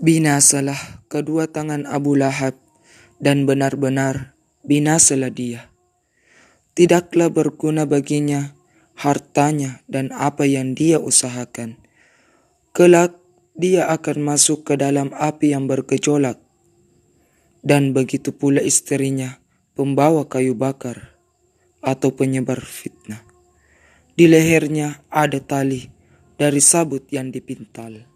Binasalah kedua tangan Abu Lahab, dan benar-benar binasalah dia. Tidaklah berguna baginya hartanya dan apa yang dia usahakan. Kelak dia akan masuk ke dalam api yang bergejolak. Dan begitu pula istrinya, pembawa kayu bakar atau penyebar fitnah. Di lehernya ada tali dari sabut yang dipintal.